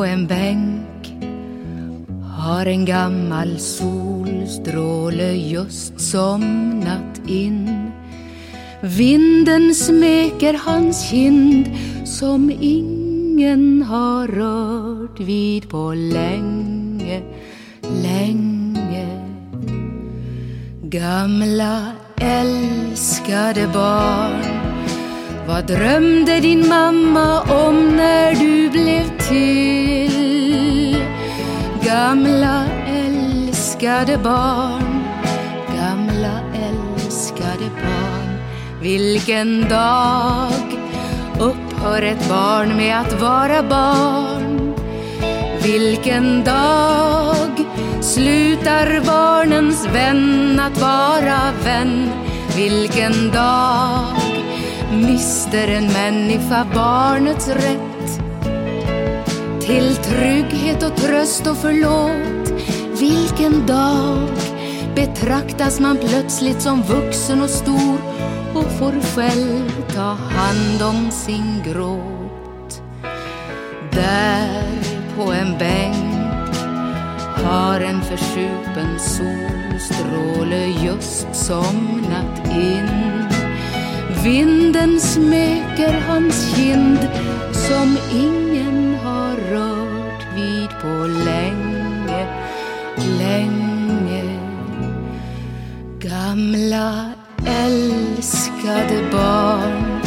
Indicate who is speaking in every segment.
Speaker 1: på en bänk har en gammal solstråle just somnat in. Vinden smeker hans kind som ingen har rört vid på länge, länge. Gamla älskade barn vad drömde din mamma om när du blev till? Gamla älskade barn, gamla älskade barn. Vilken dag upphör ett barn med att vara barn? Vilken dag slutar barnens vän att vara vän? Vilken dag mister en människa barnets rätt till trygghet och tröst och förlåt. Vilken dag betraktas man plötsligt som vuxen och stor och får själv ta hand om sin gråt. Där på en bänk har en försupen solstråle just somnat in. Vinden smeker hans kind som ingen Gamla älskade barn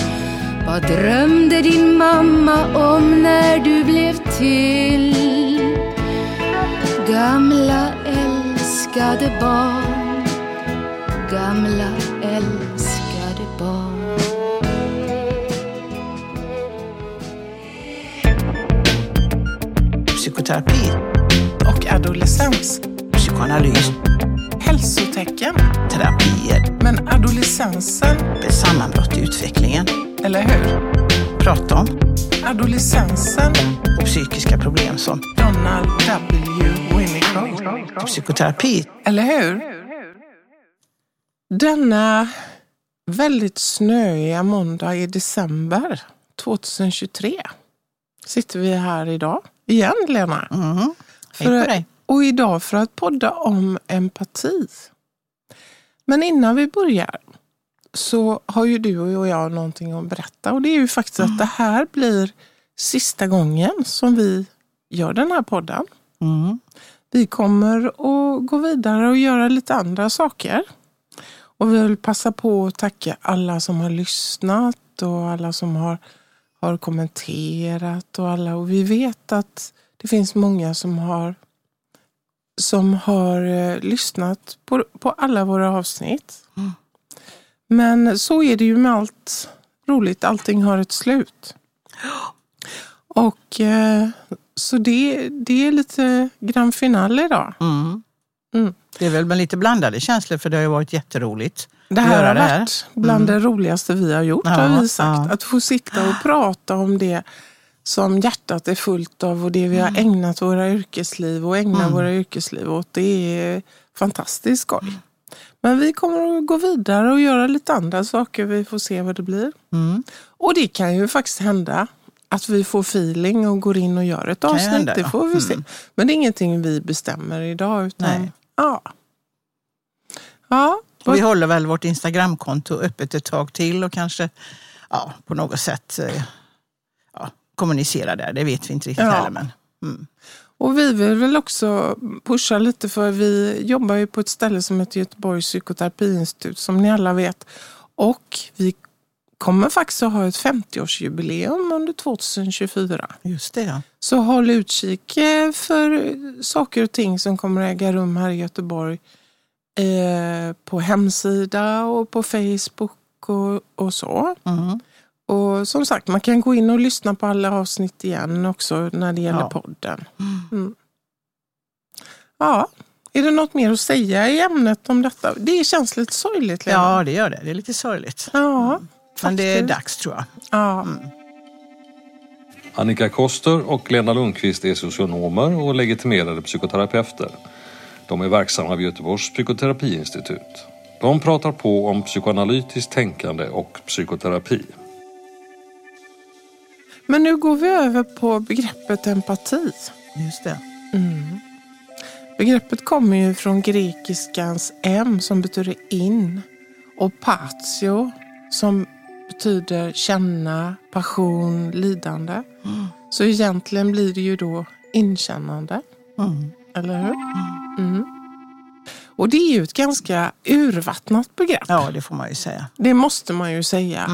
Speaker 1: vad drömde din mamma om när du blev till? Gamla älskade barn Gamla älskade barn
Speaker 2: Psykoterapi,
Speaker 3: och adolescens.
Speaker 2: psykoanalys,
Speaker 3: Hälsotecken.
Speaker 2: terapier,
Speaker 3: Men adolescensen,
Speaker 2: ett sammanbrott i utvecklingen,
Speaker 3: eller hur?
Speaker 2: prata om
Speaker 3: Adolescensen.
Speaker 2: och psykiska problem som
Speaker 3: Donald W. Winnicott.
Speaker 2: psykoterapi.
Speaker 3: Eller hur? Denna väldigt snöiga måndag i december 2023 sitter vi här idag. Igen, Lena.
Speaker 2: Mm. Hej på
Speaker 3: För-
Speaker 2: dig.
Speaker 3: Och idag för att podda om empati. Men innan vi börjar så har ju du och jag någonting att berätta. Och det är ju faktiskt att det här blir sista gången som vi gör den här podden.
Speaker 2: Mm.
Speaker 3: Vi kommer att gå vidare och göra lite andra saker. Och vi vill passa på att tacka alla som har lyssnat och alla som har, har kommenterat och alla. Och vi vet att det finns många som har som har eh, lyssnat på, på alla våra avsnitt.
Speaker 2: Mm.
Speaker 3: Men så är det ju med allt roligt. Allting har ett slut. Och eh, så det, det är lite grand finale idag.
Speaker 2: Mm.
Speaker 3: Mm.
Speaker 2: Det är väl med lite blandade känslor för det har ju varit jätteroligt.
Speaker 3: Det här har
Speaker 2: det här.
Speaker 3: varit bland det roligaste vi har gjort
Speaker 2: Ja,
Speaker 3: har vi sagt.
Speaker 2: ja.
Speaker 3: Att få sitta och prata om det som hjärtat är fullt av och det vi har ägnat våra yrkesliv och ägnar
Speaker 2: Mm.
Speaker 3: våra yrkesliv åt. Det är fantastiskt skoj. Men vi kommer att gå vidare och göra lite andra saker. Vi får se vad det blir.
Speaker 2: Mm.
Speaker 3: Och det kan ju faktiskt hända att vi får feeling och går in och gör ett avsnitt.
Speaker 2: hända,
Speaker 3: det får vi se.
Speaker 2: Mm.
Speaker 3: Men det är ingenting vi bestämmer idag. Utan,
Speaker 2: Nej.
Speaker 3: Ja. Ja,
Speaker 2: Och vi håller väl vårt Instagramkonto öppet ett tag till och kanske ja, på något sätt eh, kommunicera där. Det vet vi inte riktigt
Speaker 3: Ja.
Speaker 2: heller. Men, mm.
Speaker 3: Och vi vill väl också pusha lite för vi jobbar ju på ett ställe som heter Göteborgs psykoterapiinstitut som ni alla vet. Och vi kommer faktiskt att ha ett 50-årsjubileum under 2024.
Speaker 2: Just det, ja.
Speaker 3: Så håll utkik eh, för saker och ting som kommer att äga rum här i Göteborg. Eh, på hemsida och på Facebook och, och så.
Speaker 2: Mm.
Speaker 3: Och som sagt, man kan gå in och lyssna på alla avsnitt igen också när det gäller
Speaker 2: Ja.
Speaker 3: podden. Mm. Ja, är det något mer att säga i ämnet om detta? Det känns lite sorgligt, Lena.
Speaker 2: ja, det gör det. Det är lite sorgligt.
Speaker 3: ja
Speaker 2: Men det är dags tror jag.
Speaker 3: Ja.
Speaker 4: Annika Koster och Lena Lundqvist är socionomer och legitimerade psykoterapeuter. De är verksamma vid Göteborgs psykoterapiinstitut. De pratar på om psykoanalytiskt tänkande och psykoterapi.
Speaker 3: Men nu går vi över på begreppet empati.
Speaker 2: Just det.
Speaker 3: Mm. Begreppet kommer ju från grekiskans em som betyder in och patio som betyder känna, passion, lidande.
Speaker 2: Mm.
Speaker 3: Så egentligen blir det ju då inkännande.
Speaker 2: Mm.
Speaker 3: Eller hur? Mm. Och det är ju ett ganska urvattnat begrepp.
Speaker 2: Ja, det får man ju säga.
Speaker 3: Det måste man ju säga.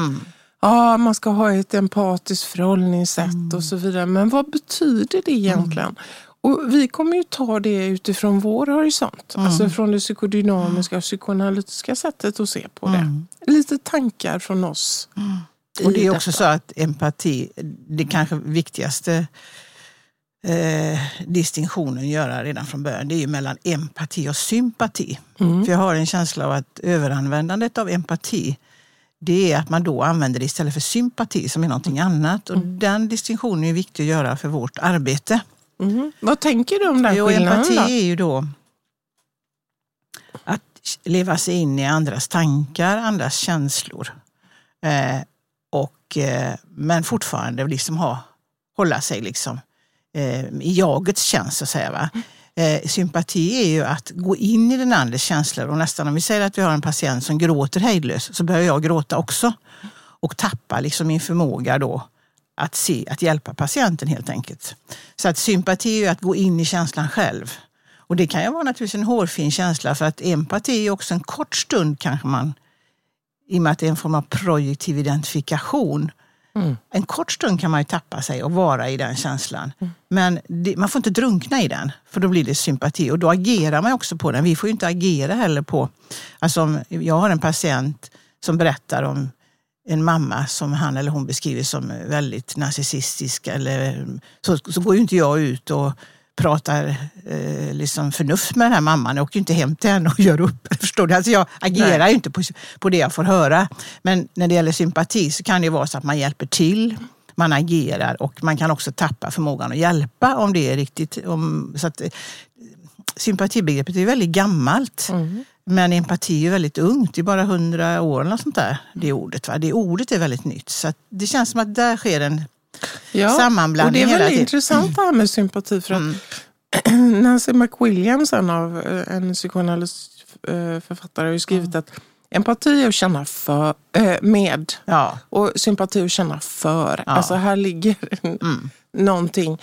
Speaker 2: Mm.
Speaker 3: Ja, man ska ha ett empatiskt förhållningssätt och så vidare. Men vad betyder det egentligen? Och vi kommer ju ta det utifrån vår horisont. Alltså från det psykodynamiska och psykoanalytiska sättet att se på det. Lite tankar från oss. i
Speaker 2: Och det är också
Speaker 3: detta.
Speaker 2: så att empati, det kanske viktigaste eh, distinktionen göra redan från början, det är ju mellan empati och sympati.
Speaker 3: Mm.
Speaker 2: För jag har en känsla av att överanvändandet av empati, det är att man då använder det istället för sympati som är någonting annat. Och den distinktionen är viktig att göra för vårt arbete.
Speaker 3: Mhm. Vad tänker du om den
Speaker 2: Jo,
Speaker 3: skillnaden
Speaker 2: empati
Speaker 3: då?
Speaker 2: är ju då att leva sig in i andras tankar, andras känslor. Eh, och, eh, men fortfarande liksom ha, hålla sig liksom, eh, i jagets tjänst, så att säga. Va? Eh, sympati är ju att gå in i den andres känslor. Och nästan om vi säger att vi har en patient som gråter hejdlöst så börjar jag gråta också. Och tappa liksom min förmåga då att, se, att hjälpa patienten helt enkelt. Så att sympati är ju att gå in i känslan själv. Och det kan ju vara naturligtvis en hårfin känsla för att empati är också en kort stund kanske man, i och med att det är en form av projektiv identifikation.
Speaker 3: Mm.
Speaker 2: En kort stund kan man ju tappa sig och vara i den känslan. Men det, man får inte drunkna i den, för då blir det sympati. Och då agerar man också på den. Vi får ju inte agera heller på... Alltså om jag har en patient som berättar om en mamma som han eller hon beskriver som väldigt narcissistisk. Eller, så, så går ju inte jag ut och pratar eh, liksom förnuft med den här mamman. Jag åker ju inte hem till henne och gör upp. Förstår du? Alltså jag agerar
Speaker 3: Nej.
Speaker 2: ju inte på, på det jag får höra. Men när det gäller sympati så kan det vara så att man hjälper till. Man agerar och man kan också tappa förmågan att hjälpa om det är riktigt. Om, så att, eh, sympatibegreppet är väldigt gammalt.
Speaker 3: Mm.
Speaker 2: Men empati är väldigt ungt, det är bara hundra år eller sånt där. Det ordet, va? det ordet är väldigt nytt. Så det känns som att där sker en
Speaker 3: Ja, och
Speaker 2: sammanblandning
Speaker 3: det är
Speaker 2: tiden.
Speaker 3: intressant det här med sympati. För att
Speaker 2: Mm.
Speaker 3: Nancy McWilliams, en av eh, en psykoanalysförfattare, har ju skrivit att empati är att känna för, eh, med
Speaker 2: Ja,
Speaker 3: och sympati är att känna för.
Speaker 2: Ja.
Speaker 3: Alltså här ligger
Speaker 2: Mm.
Speaker 3: någonting.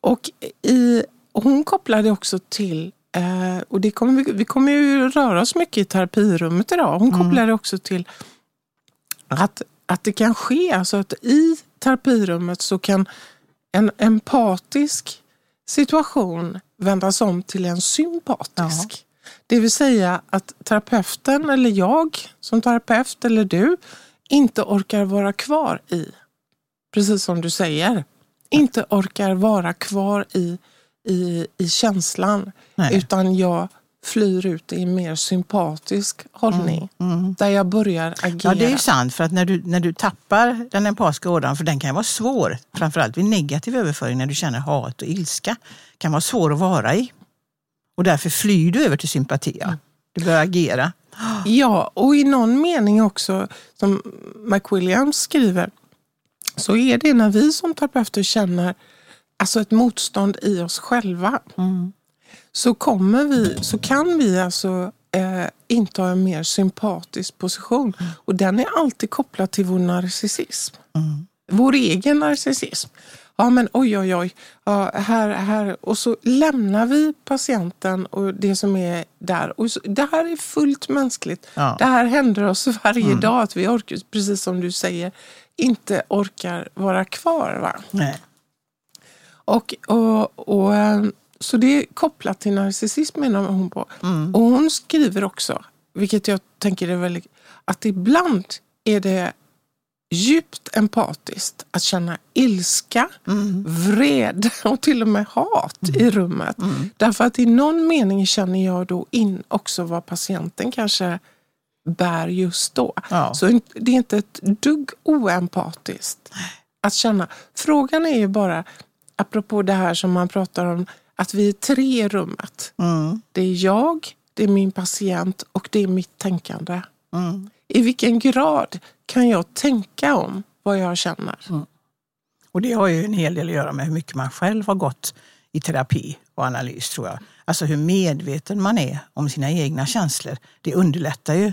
Speaker 3: Och i, hon kopplar det också till Eh, och det kommer vi, vi kommer ju röra oss mycket i terapirummet idag. Hon kopplar det också till att, att det kan ske, alltså att i terapirummet så kan en empatisk situation vändas om till en sympatisk. Det vill säga att terapeuten eller jag som terapeut eller du inte orkar vara kvar i, precis som du säger, inte orkar vara kvar i, i, i känslan
Speaker 2: Nej.
Speaker 3: utan jag flyr ut i en mer sympatisk hållning
Speaker 2: Mm.
Speaker 3: där jag börjar agera.
Speaker 2: Ja, det är ju sant. För att när du, när du tappar den empatiska ådran, för den kan vara svår, framförallt vid negativ överföring när du känner hat och ilska, kan vara svår att vara i. Och därför flyr du över till sympati. Ja. Du börjar agera.
Speaker 3: Ja, och i någon mening också, som McWilliams skriver, så är det när vi som terapeuter känner alltså ett motstånd i oss själva, så, kommer vi, så kan vi alltså eh, inta en mer sympatisk position. Och den är alltid kopplad till vår narcissism. Vår egen narcissism. Ja men oj oj oj, ja, här, här. och så lämnar vi patienten och det som är där. Och så, det här är fullt mänskligt.
Speaker 2: Ja.
Speaker 3: Det här händer oss varje dag att vi orkar, precis som du säger, inte orkar vara kvar. Va?
Speaker 2: Nej.
Speaker 3: Och, och, och, eh, så det är kopplat till narcissism menar hon på. Och hon skriver också, vilket jag tänker är väldigt, att ibland är det djupt empatiskt att känna ilska, vred och till och med hat i rummet. Därför att i någon mening känner jag då in också vad patienten kanske bär just då.
Speaker 2: Ja.
Speaker 3: Så det är inte ett dugg oempatiskt att känna. Frågan är ju bara, apropå det här som man pratar om, att vi är tre i rummet.
Speaker 2: Mm.
Speaker 3: Det är jag, det är min patient och det är mitt tänkande.
Speaker 2: Mm.
Speaker 3: I vilken grad kan jag tänka om vad jag känner?
Speaker 2: Och det har ju en hel del att göra med hur mycket man själv har gått i terapi och analys tror jag. Alltså hur medveten man är om sina egna känslor. Det underlättar ju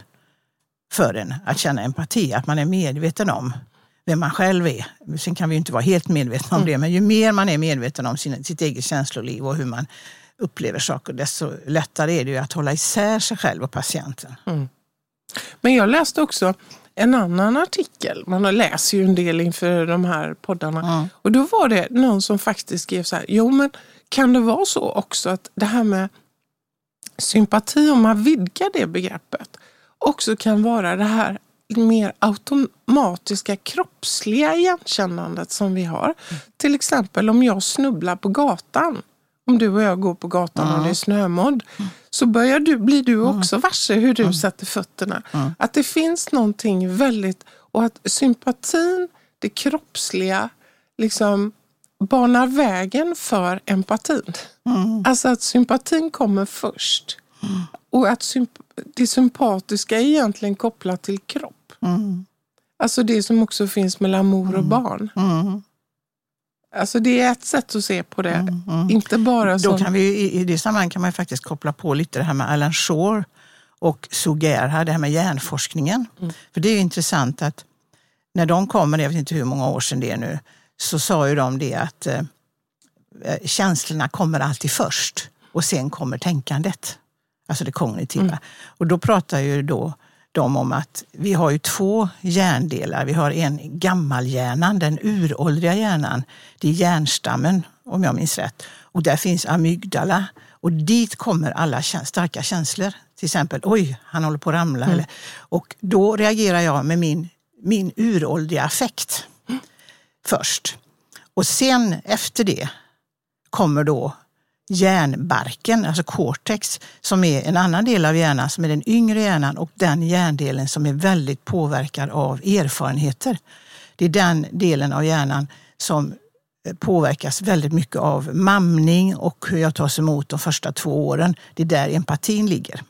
Speaker 2: för en att känna empati, att man är medveten om vem man själv är. Sen kan vi ju inte vara helt medvetna om det, men ju mer man är medveten om sin, sitt eget känsloliv och hur man upplever saker, desto lättare är det ju att hålla isär sig själv och patienten.
Speaker 3: Men jag läste också en annan artikel. Man läser ju en del inför de här poddarna.
Speaker 2: Mm.
Speaker 3: Och då var det någon som faktiskt skrev så här. Jo men kan det vara så också att det här med sympati, om man vidgar det begreppet, också kan vara det här mer automatiska kroppsliga igenkännandet som vi har. Till exempel om jag snubblar på gatan. Om du och jag går på gatan och det är snömodd. Så börjar du, blir du också varse hur du sätter fötterna. Att det finns någonting väldigt... Och att sympatin, det kroppsliga, liksom banar vägen för empatin. Alltså att sympatin kommer först. Och att det sympatiska är egentligen kopplat till kropp. Alltså det som också finns mellan mor och barn.
Speaker 2: Mm.
Speaker 3: Alltså det är ett sätt att se på det. Inte bara
Speaker 2: Då
Speaker 3: som...
Speaker 2: kan vi, i- det sammanhanget kan man faktiskt koppla på lite det här med Alan Shore och Sugerha, det här med hjärnforskningen. För det är intressant att när de kommer, jag vet inte hur många år sedan det är nu, så sa ju de det att eh, eh, känslorna kommer alltid först och sen kommer tänkandet. Alltså det kognitiva. Och då pratar ju då de om att vi har ju två hjärndelar. Vi har en gammalhjärnan, den uråldriga hjärnan. Det är hjärnstammen om jag minns rätt. Och där finns amygdala. Och dit kommer alla starka känslor. Till exempel, oj, han håller på att ramla. Eller, och då reagerar jag med min, min uråldriga affekt först. Och sen efter det kommer då hjärnbarken, alltså cortex, som är en annan del av hjärnan, som är den yngre hjärnan och den hjärndelen som är väldigt påverkad av erfarenheter. Det är den delen av hjärnan som eh, påverkas väldigt mycket av mamning och hur jag tas emot de första två åren. Det är där empatin ligger.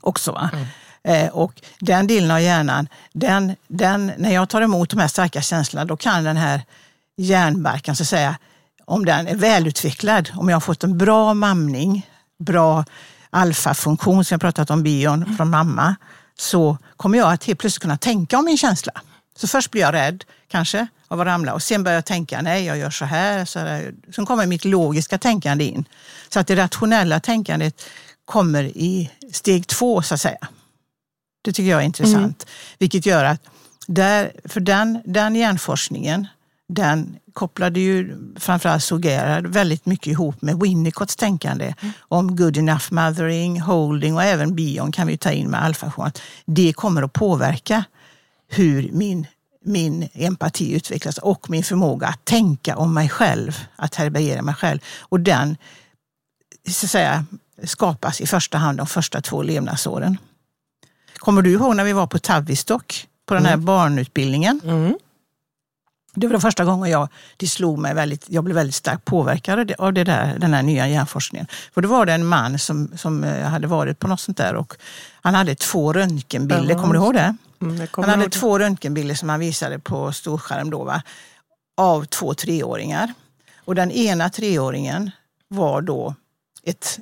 Speaker 2: Också, va? Eh, och den delen av hjärnan, den, den, när jag tar emot de här starka känslorna, då kan den här hjärnbarken, så att säga, om den är välutvecklad, om jag har fått en bra mamning, bra alfafunktion som jag pratat om bion från mamma, så kommer jag att helt plötsligt kunna tänka om min känsla. Så först blir jag rädd, kanske, av att ramla och sen börjar jag tänka, nej jag gör så här. Så här. Sen kommer mitt logiska tänkande in. Så att det rationella tänkandet kommer i steg två, så att säga. Det tycker jag är intressant. Vilket gör att där, för den, den hjärnforskningen, den kopplade ju framförallt Sogera väldigt mycket ihop med Winnicotts tänkande om good enough mothering, holding och även bion kan vi ta in med alfafunktion. Det kommer att påverka hur min, min empati utvecklas och min förmåga att tänka om mig själv, att härbärgera mig själv. Och den så att säga, skapas i första hand de första två levnadsåren. Kommer du ihåg när vi var på Tavistock, på den här barnutbildningen?
Speaker 3: Mm.
Speaker 2: Det var den första gången jag, det slog mig väldigt, jag blev väldigt starkt påverkad av det- där, den här nya hjärnforskningen. För då var det en man som, som eh, hade varit på något sånt där och han hade två röntgenbilder, kommer du ihåg det?
Speaker 3: Mm,
Speaker 2: Han hade
Speaker 3: det.
Speaker 2: två röntgenbilder som han visade på storskärm då, va? av två treåringar. Och den ena treåringen var då ett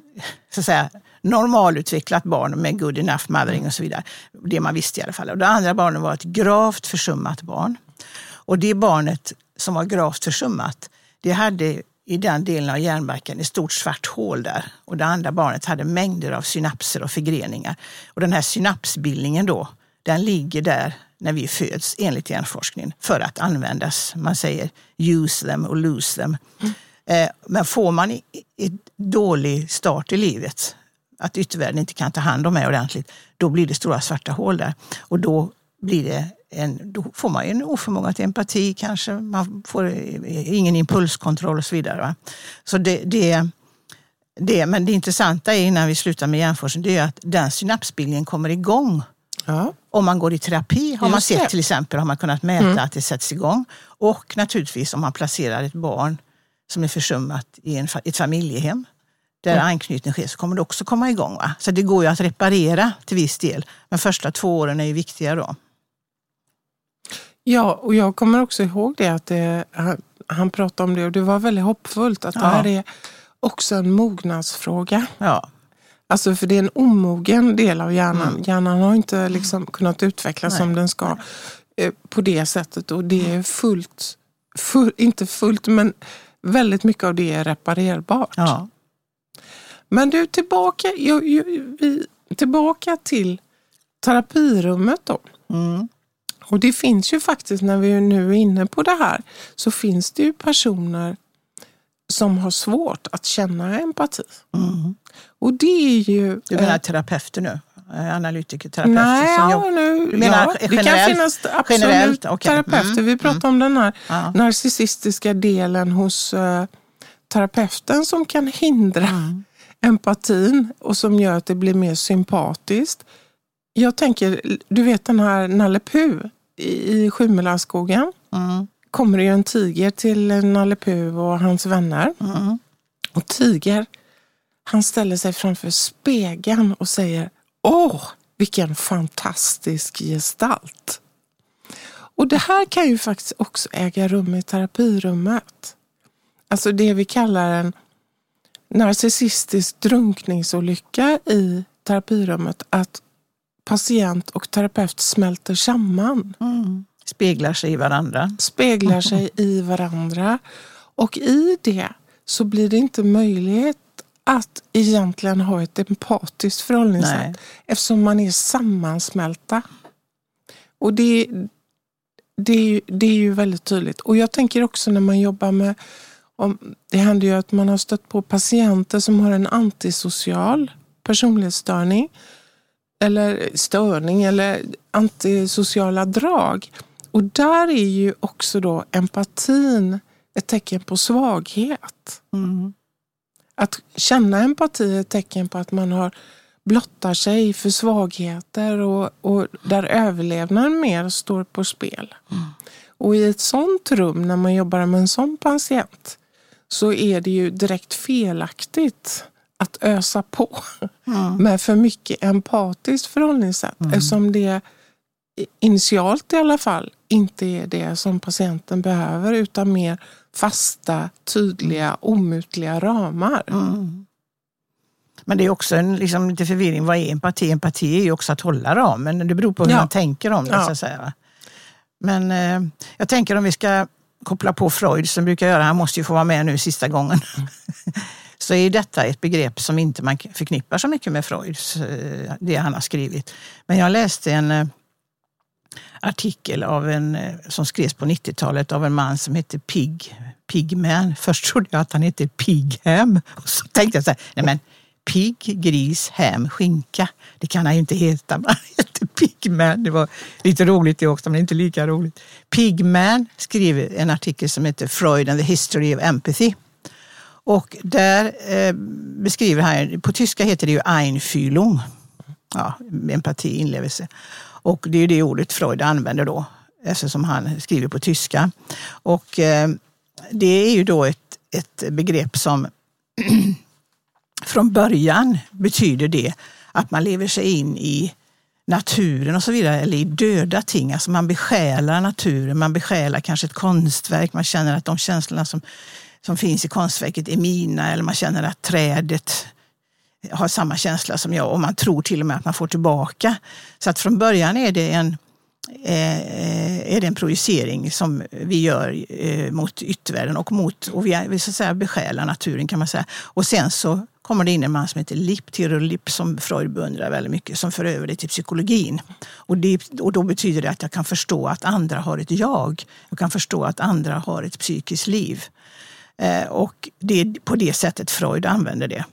Speaker 2: så att säga, normalutvecklat barn med good enough mothering och så vidare. Det man visste i alla fall. Och det andra barnet var ett gravt försummat barn. Och det barnet som var gravt försummat, det hade i den delen av hjärnbarken ett stort svart hål där. Och det andra barnet hade mängder av synapser och förgreningar. Och den här synapsbildningen då, den ligger där när vi föds enligt hjärnforskningen för att användas. Man säger use them och lose them. Eh, Men får man ett dålig start i livet, att yttervärlden inte kan ta hand om mig ordentligt, då blir det stora svarta hål där. Och då, blir det en, då får man ju en oförmåga till empati kanske, man får eh, ingen impulskontroll och så vidare. Va? Så det, det, det, men det intressanta är innan vi slutar med hjärnforskning, det är att den synapsbildningen kommer igång
Speaker 3: Ja.
Speaker 2: om man går i terapi har man
Speaker 3: Just
Speaker 2: sett
Speaker 3: det.
Speaker 2: till exempel, har man kunnat mäta att det sätts igång. Och naturligtvis om man placerar ett barn som är försummat i en, ett familjehem där anknytning sker så kommer det också komma igång. Va? Så det går ju att reparera till viss del. Men första två åren är ju viktiga då.
Speaker 3: Ja, och jag kommer också ihåg det att det, han, han pratade om det och det var väldigt hoppfullt att det
Speaker 2: Ja.
Speaker 3: här är också en mognadsfråga.
Speaker 2: Ja,
Speaker 3: Alltså för det är en omogen del av hjärnan.
Speaker 2: Mm.
Speaker 3: Hjärnan har inte liksom kunnat utvecklas
Speaker 2: Nej.
Speaker 3: som den ska eh, på det sättet och det är fullt, full, inte fullt men väldigt mycket av det är reparerbart.
Speaker 2: ja.
Speaker 3: Men du, tillbaka, jag, jag, vi, tillbaka till terapirummet då.
Speaker 2: Mm.
Speaker 3: Och det finns ju faktiskt, när vi nu är inne på det här, så finns det ju personer som har svårt att känna empati.
Speaker 2: Mm.
Speaker 3: Och det är ju...
Speaker 2: Du menar
Speaker 3: eh,
Speaker 2: terapeuter nu? Eh, Analytiker, terapeuter
Speaker 3: Nej,
Speaker 2: som
Speaker 3: ja,
Speaker 2: jobbar...
Speaker 3: nu,
Speaker 2: menar
Speaker 3: ja, det kan
Speaker 2: generellt?
Speaker 3: finnas absolut
Speaker 2: Generellt, okej.
Speaker 3: terapeuter.
Speaker 2: Mm,
Speaker 3: Vi pratar om den här
Speaker 2: Ja.
Speaker 3: narcissistiska delen hos eh, terapeuten som kan hindra
Speaker 2: Mm.
Speaker 3: empatin och som gör att det blir mer sympatiskt. Jag tänker, du vet den här Nalle Puh i i.
Speaker 2: Mm.
Speaker 3: kommer det ju en tiger till Nalle Puh och hans vänner.
Speaker 2: Mm.
Speaker 3: Och Tiger, han ställer sig framför spegeln och säger Åh, vilken fantastisk gestalt. Och det här kan ju faktiskt också äga rum i terapirummet. Alltså det vi kallar en narcissistisk drunkningsolycka i terapirummet. Att patient och terapeut smälter samman
Speaker 2: Mm. Speglar sig i varandra.
Speaker 3: speglar sig i varandra. Och i det så blir det inte möjligt att egentligen ha ett empatiskt förhållningssätt
Speaker 2: Nej.
Speaker 3: eftersom man är sammansmälta. Och det, det, är ju, det är ju väldigt tydligt. Och jag tänker också när man jobbar med om, det händer ju att man har stött på patienter som har en antisocial personlighetsstörning eller störning eller antisociala drag. Och där är ju också då empatin ett tecken på svaghet.
Speaker 2: Mm.
Speaker 3: Att känna empati är ett tecken på att man har blottar sig för svagheter och, och där överlevnaden mer står på spel. Och i ett sånt rum, när man jobbar med en sån patient, så är det ju direkt felaktigt att ösa på
Speaker 2: Mm.
Speaker 3: med för mycket empatiskt förhållningssätt eftersom det initialt i alla fall inte är det som patienten behöver utan mer fasta, tydliga, omutliga ramar.
Speaker 2: Mm. Men det är också en liksom, lite förvirring. Vad är empati? Empati är ju också att hålla ramen. Det beror på hur
Speaker 3: Ja.
Speaker 2: man tänker om det.
Speaker 3: Ja.
Speaker 2: Så att säga. Men eh, jag tänker om vi ska koppla på Freud som brukar göra, han måste ju få vara med nu sista gången. så är detta ett begrepp som inte man förknippar så mycket med Freuds, eh, det han har skrivit. Men jag läste en eh, artikel av en, eh, som skrevs på 90-talet av en man som hette Pig, Pigman. Först trodde jag att han hette Pigham. Och så tänkte jag så här, nej men Pigg, gris, ham, skinka. Det kan han ju inte heta, men han heter Pigman. Det var lite roligt det också, men inte lika roligt. Pigman skriver en artikel som heter Freud and the History of Empathy. Och där eh, beskriver han, på tyska heter det ju Einfühlung, ja, empati, inlevelse. Och det är ju det ordet Freud använder då, eftersom han skriver på tyska. Och eh, det är ju då ett, ett begrepp som från början betyder det att man lever sig in i naturen och så vidare, eller i döda ting. Alltså man besjälar naturen, man besjälar kanske ett konstverk, man känner att de känslorna som, som finns i konstverket är mina, eller man känner att trädet har samma känsla som jag och man tror till och med att man får tillbaka. Så att från början är det en, eh, är det en projicering som vi gör eh, mot yttervärlden och, mot, och vi, är- vi så att säga besjälar naturen kan man säga. Och sen så kommer det in en man som heter Lipp, Theodor Lipp, som Freud beundrar väldigt mycket, som för över det till psykologin. Och, det, och då betyder det att jag kan förstå att andra har ett jag. Jag kan förstå att andra har ett psykiskt liv. Eh, och det är på det sättet Freud använder det.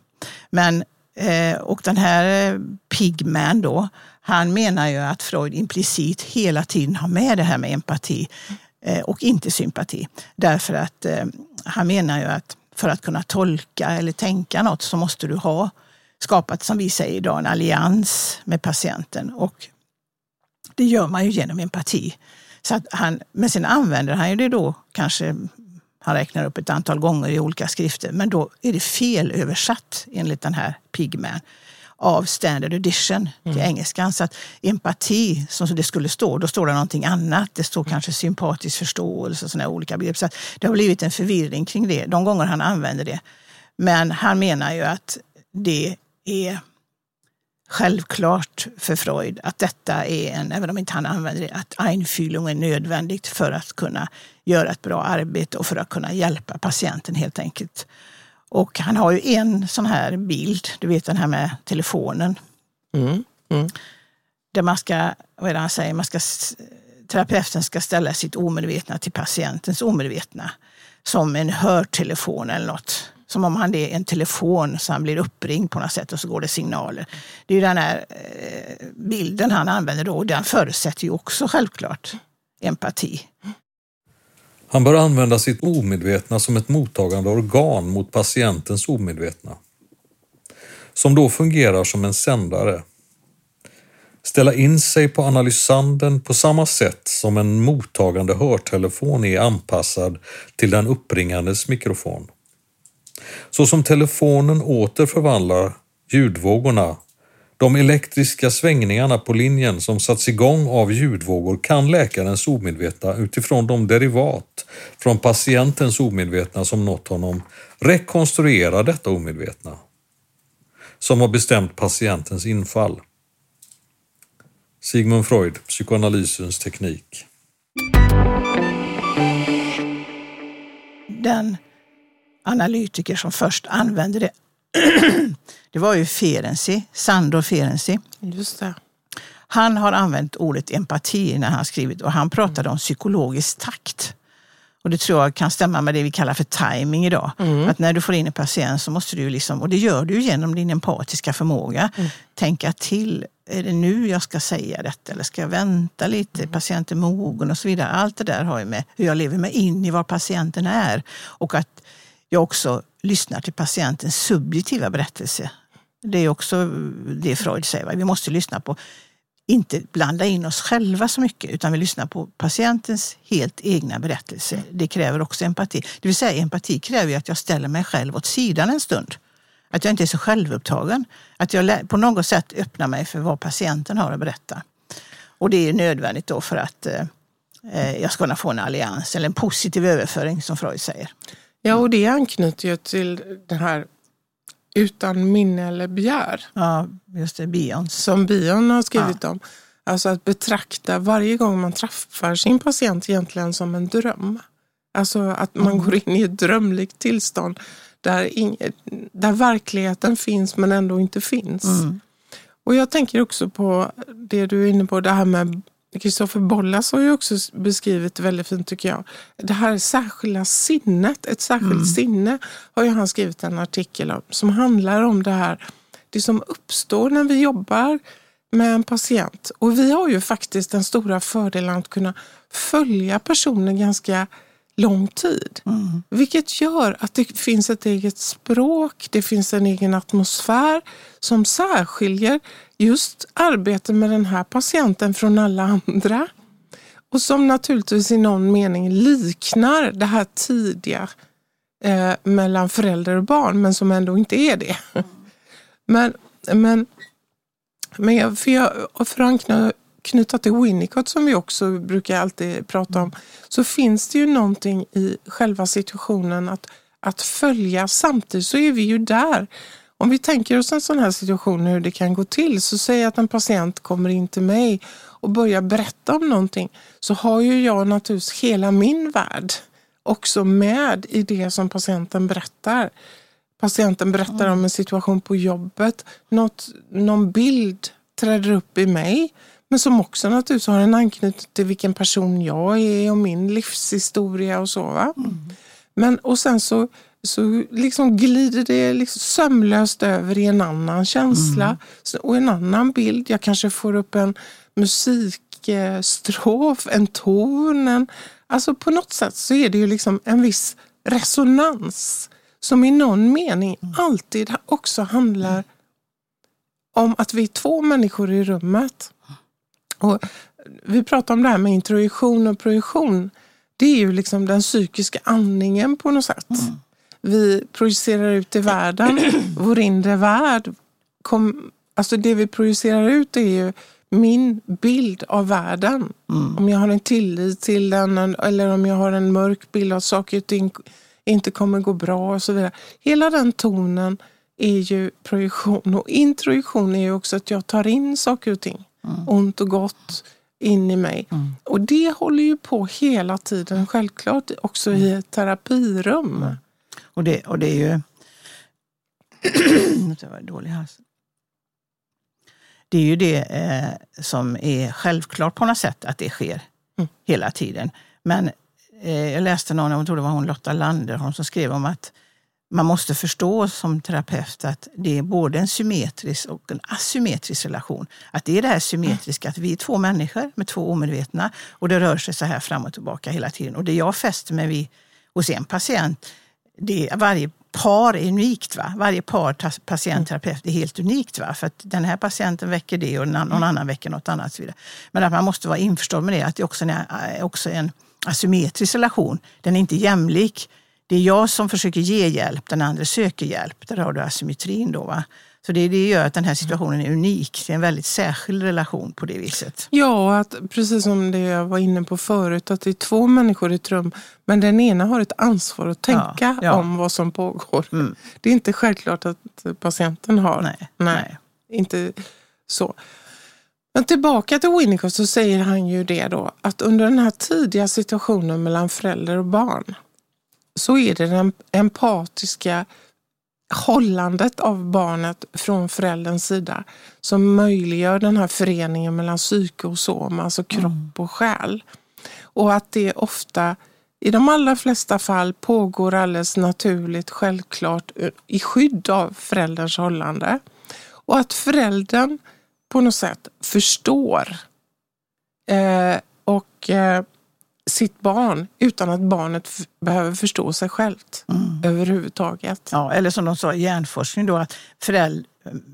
Speaker 2: Men, eh, och den här eh, Pigman då, han menar ju att Freud implicit hela tiden har med det här med empati och inte sympati. Därför att han menar ju att för att kunna tolka eller tänka något så måste du ha skapat, som vi säger idag, en allians med patienten. Och det gör man ju genom empati. Så att han, men sen använder han ju det då kanske han räknar upp ett antal gånger i olika skrifter, men då är det felöversatt enligt den här Pigman. av standard edition till
Speaker 3: Mm.
Speaker 2: engelskan. Så att empati, som det skulle stå, då står det någonting annat. Det står kanske sympatisk förståelse och sådana olika begrepp. Så att det har blivit en förvirring kring det de gånger han använder det. Men han menar ju att det är självklart för Freud att detta är en, även om inte han använder det, att Einfühlung är nödvändigt för att kunna göra ett bra arbete och för att kunna hjälpa patienten helt enkelt. Och han har ju en sån här bild, du vet den här med telefonen,
Speaker 3: Mm. Mm.
Speaker 2: där man ska, vad är det han säger, man ska, terapeuten ska ställa sitt omedvetna till patientens omedvetna. Som en hörtelefon eller något. Som om han är en telefon så han blir uppringd på något sätt och så går det signaler. Det är ju den här eh, bilden han använder då och den förutsätter ju också självklart empati.
Speaker 4: Han bör använda sitt omedvetna som ett mottagande organ mot patientens omedvetna. Som då fungerar som en sändare. Ställa in sig på analysanden på samma sätt som en mottagande hörtelefon är anpassad till den uppringandes mikrofon. Så som telefonen åter förvandlar ljudvågorna de elektriska svängningarna på linjen som satts igång av ljudvågor kan läkarens omedvetna utifrån de derivat från patientens omedvetna som nått honom rekonstruera detta omedvetna som har bestämt patientens infall. Sigmund Freud, psykoanalysens teknik.
Speaker 2: Den analytiker som först använde det, det var ju Ferenczi, Sandor Ferenczi.
Speaker 3: Just det.
Speaker 2: Han har använt ordet empati när han skrivit och han pratade om psykologisk takt. Och det tror jag kan stämma med det vi kallar för timing idag. Att när du får in en patient så måste du, liksom, och det gör du genom din empatiska förmåga, tänka till. Är det nu jag ska säga detta eller ska jag vänta lite? Patienten är mogen och så vidare. Allt det där har ju med hur jag lever mig in i var patienten är. Och att jag också lyssnar till patientens subjektiva berättelse. Det är också det Freud säger. Va? Vi måste lyssna på, inte blanda in oss själva så mycket, utan vi lyssnar på patientens helt egna berättelse. Det kräver också empati. Det vill säga empati kräver ju att jag ställer mig själv åt sidan en stund. Att jag inte är så självupptagen. Att jag på något sätt öppnar mig för vad patienten har att berätta. Och det är nödvändigt då för att eh, eh jag ska kunna få en allians eller en positiv överföring som Freud säger.
Speaker 3: Ja, och det anknyter ju till det här utan minne eller begär
Speaker 2: Ja, just det, Bions.
Speaker 3: som Bion har skrivit om. Alltså att betrakta varje gång man träffar sin patient egentligen som en dröm. Alltså att man går in i ett drömligt tillstånd där, ing- där verkligheten finns men ändå inte finns. Och jag tänker också på det du är inne på, det här med Kristoffer Bollas har ju också beskrivit väldigt fint tycker jag. Det här särskilda sinnet, ett särskilt sinne har ju han skrivit en artikel om som handlar om det här, det som uppstår när vi jobbar med en patient. Och vi har ju faktiskt den stora fördelen att kunna följa personen ganska lång tid. Vilket gör att det finns ett eget språk, det finns en egen atmosfär som särskiljer just arbetet med den här patienten från alla andra. Och som naturligtvis i någon mening liknar det här tidiga eh, mellan förälder och barn, men som ändå inte är det. Men, men, men jag, för, jag, för att anknö- knyta till Winnicott som vi också brukar alltid prata om, så finns det ju någonting i själva situationen att, att följa. Samtidigt så är vi ju där. Om vi tänker oss en sån här situation hur det kan gå till, så säg att en patient kommer in till mig och börjar berätta om någonting, så har ju jag naturligtvis hela min värld också med i det som patienten berättar. Patienten berättar om en situation på jobbet, något, någon bild träder upp i mig, men som också naturligtvis har en anknytning till vilken person jag är och min livshistoria och så. Va? Men, och sen så, så liksom glider det liksom sömlöst över i en annan känsla så- och en annan bild. Jag kanske får upp en musikstrof, en ton. En, alltså på något sätt så är det ju liksom en viss resonans som i någon mening alltid också handlar om att vi är två människor i rummet. Och vi pratar om det här med introjektion och projektion. Det är ju liksom den psykiska andningen på något sätt. Vi projicerar ut i världen, vår inre värld. Kom, Alltså det vi projicerar ut är ju min bild av världen. Om jag har en tillit till den eller om jag har en mörk bild av att saker och ting inte kommer gå bra och så vidare. Hela den tonen är ju projektion och introjektion är ju också att jag tar in saker och ting, ont och gott, in i mig. Och det håller ju på hela tiden, självklart också i ett terapirum.
Speaker 2: Och det, och det är ju... jag var dålig hals. Det är ju det eh, som är självklart på något sätt att det sker
Speaker 3: Mm.
Speaker 2: hela tiden. Men eh, jag läste någon, jag tror det var hon Lotta Landerholm, som skrev om att man måste förstå som terapeut att det är både en symmetrisk och en asymmetrisk relation. Att det är det här symmetriska, att vi är två människor med två omedvetna och det rör sig så här fram och tillbaka hela tiden. Och det jag fäster mig vid hos en patient, det är, varje par är unikt. Va? Varje par patientterapeut, patient-terapeut är helt unikt. Va? För att den här patienten väcker det och någon annan väcker något annat. och Så vidare. Men att man måste vara införstådd med det, att det också är en, eh, också en asymmetrisk relation. Den är inte jämlik. Det är jag som försöker ge hjälp, den andra söker hjälp. Där har du asymmetrin. Då, va? Så det, det gör att den här situationen är unik. Det är en väldigt särskild relation på det viset.
Speaker 3: Ja, att, precis som det jag var inne på förut, att det är två människor i ett rum, men den ena har ett ansvar att tänka
Speaker 2: Ja, ja.
Speaker 3: om vad som pågår.
Speaker 2: Mm.
Speaker 3: Det är inte självklart att patienten har.
Speaker 2: Nej,
Speaker 3: Nej,
Speaker 2: nej.
Speaker 3: inte så. Men tillbaka till Winnicott så säger han ju det då, att under den här tidiga situationen mellan förälder och barn så är det den empatiska hållandet av barnet från förälderns sida som möjliggör den här föreningen mellan psyke och som, alltså kropp och själ. Och att det ofta, i de allra flesta fall, pågår alldeles naturligt, självklart i skydd av förälderns hållande. Och att föräldern på något sätt förstår eh, och eh, sitt barn utan att barnet behöver förstå sig självt överhuvudtaget.
Speaker 2: Ja, eller som de sa i hjärnforskning då, att föräld,